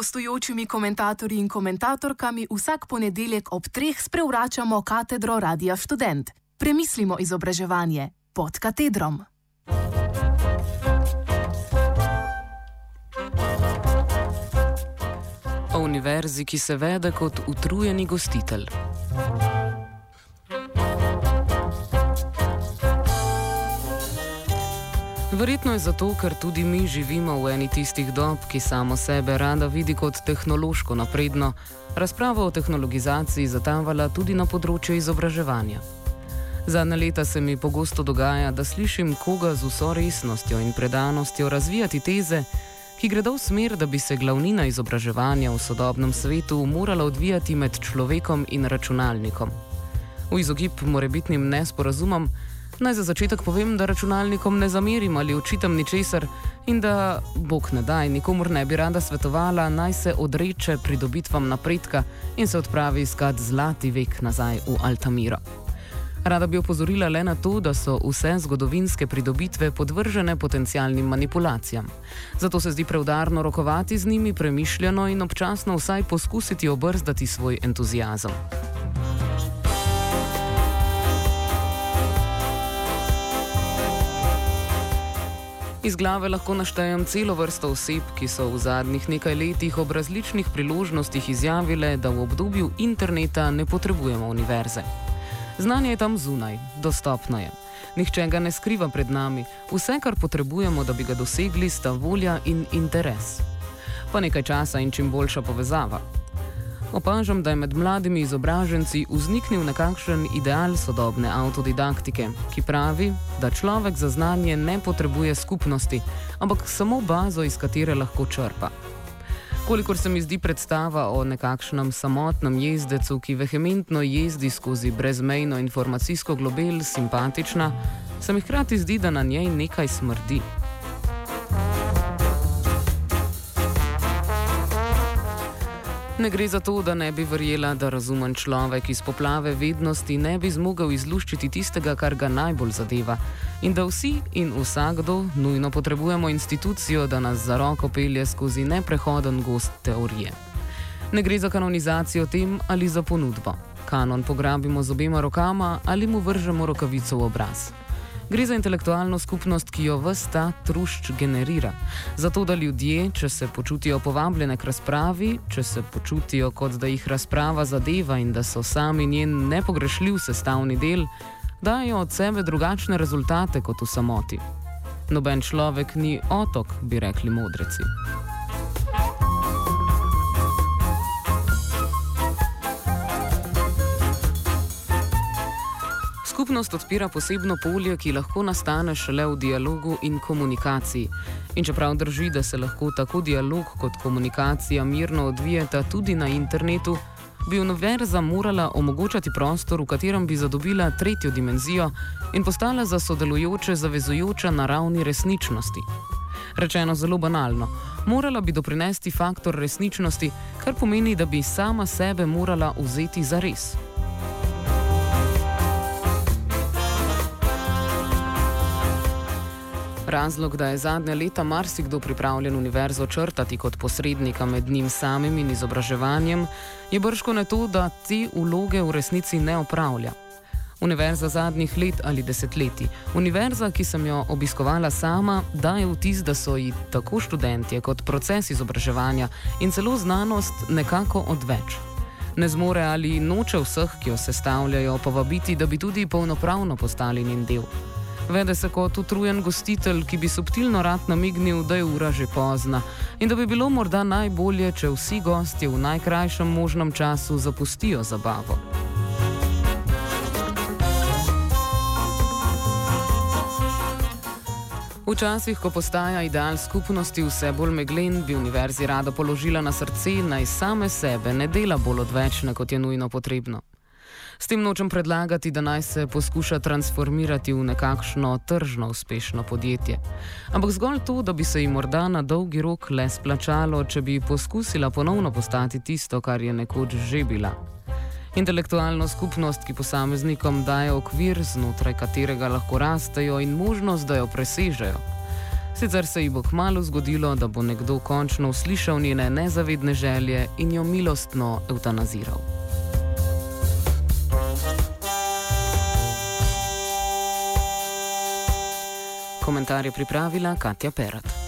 gostujočimi komentatorji in komentatorkami vsak ponedeljek ob treh sprevračamo katedro Radia Student. Premislimo izobraževanje pod katedrom. O univerzi, ki se vede kot utrujeni gostitelj. Verjetno je zato, ker tudi mi živimo v eni tistih dob, ki samo sebe rada vidi kot tehnološko napredno, razprava o tehnologizaciji zatavala tudi na področju izobraževanja. Zadnja leta se mi pogosto dogaja, da slišim koga z vso resnostjo in predanostjo razvijati teze, ki gredo v smer, da bi se glavnina izobraževanja v sodobnem svetu morala odvijati med človekom in računalnikom. V izogib morebitnim nesporazumom, Naj za začetek povem, da računalnikom ne zamerim ali očitam ničesar in da, bog ne daj, nikomor ne bi rada svetovala, naj se odreče pridobitvam napredka in se odpravi iskat zlati vek nazaj v Altamiro. Rada bi opozorila le na to, da so vse zgodovinske pridobitve podvržene potencialnim manipulacijam. Zato se zdi preudarno rokovati z njimi premišljeno in občasno vsaj poskusiti obrzdati svoj entuzijazem. Iz glave lahko naštejem celo vrsto oseb, ki so v zadnjih nekaj letih ob različnih priložnostih izjavile, da v obdobju interneta ne potrebujemo univerze. Znanje je tam zunaj, dostopno je. Nihče ga ne skriva pred nami, vse, kar potrebujemo, da bi ga dosegli, sta volja in interes. Pa nekaj časa in čim boljša povezava. Opažam, da je med mladimi izobraženci vzniknil nekakšen ideal sodobne avtodidaktike, ki pravi, da človek za znanje ne potrebuje skupnosti, ampak samo bazo, iz katere lahko črpa. Kolikor se mi zdi predstava o nekakšnem samotnem jezdecu, ki vehementno jezdi skozi brezmejno informacijsko globel, simpatična, se mi hkrati zdi, da na njej nekaj smrdi. Ne gre za to, da ne bi verjela, da razumen človek iz poplave vednosti ne bi zmogel izluščiti tistega, kar ga najbolj zadeva. In da vsi in vsakdo nujno potrebujemo institucijo, da nas za roko pelje skozi neprehoden gost teorije. Ne gre za kanonizacijo tem ali za ponudbo. Kanon pograbimo z obema rokama ali mu vržemo rokavico v obraz. Gre za intelektualno skupnost, ki jo vse ta trušč generira. Zato, da ljudje, če se počutijo povabljene k razpravi, če se počutijo, kot da jih razprava zadeva in da so sami njen nepogrešljiv sestavni del, dajo od sebe drugačne rezultate kot v samoti. Noben človek ni otok, bi rekli modreci. Skupnost odpira posebno polje, ki lahko nastane šele v dialogu in komunikaciji. In čeprav drži, da se lahko tako dialog kot komunikacija mirno odvijeta tudi na internetu, bi univerza morala omogočati prostor, v katerem bi zadobila tretjo dimenzijo in postala za sodelujoče zavezujoča na ravni resničnosti. Rečeno zelo banalno, morala bi doprinesti faktor resničnosti, kar pomeni, da bi sama sebe morala vzeti za res. Razlog, da je zadnja leta marsikdo pripravljen univerzo črtati kot posrednika med njim samim in izobraževanjem, je brško ne to, da te vloge v resnici ne opravlja. Univerza zadnjih let ali desetletij, univerza, ki sem jo obiskovala sama, daje vtis, da so ji tako študentje kot proces izobraževanja in celo znanost nekako odveč. Ne zmore ali noče vseh, ki jo sestavljajo, povabiti, da bi tudi polnopravno postali njen del. Vede se kot utrujen gostitelj, ki bi subtilno rad namignil, da je ura že pozna in da bi bilo morda najbolje, če vsi gostje v najkrajšem možnem času zapustijo zabavo. Včasih, ko postaja ideal skupnosti vse bolj meglen, bi univerzi rada položila na srce, naj same sebe ne dela bolj odvečne, kot je nujno potrebno. S tem nočem predlagati, da naj se poskuša transformirati v nekakšno tržno uspešno podjetje. Ampak zgolj to, da bi se jim morda na dolgi rok le splačalo, če bi poskusila ponovno postati tisto, kar je nekoč že bila. Intelektualno skupnost, ki posameznikom daje okvir, znotraj katerega lahko rastejo in možnost, da jo presežejo. Sicer se ji bo kmalo zgodilo, da bo nekdo končno uslišal njene nezavedne želje in jo milostno eutanaziral. Komentar je pripravila Katja Perat.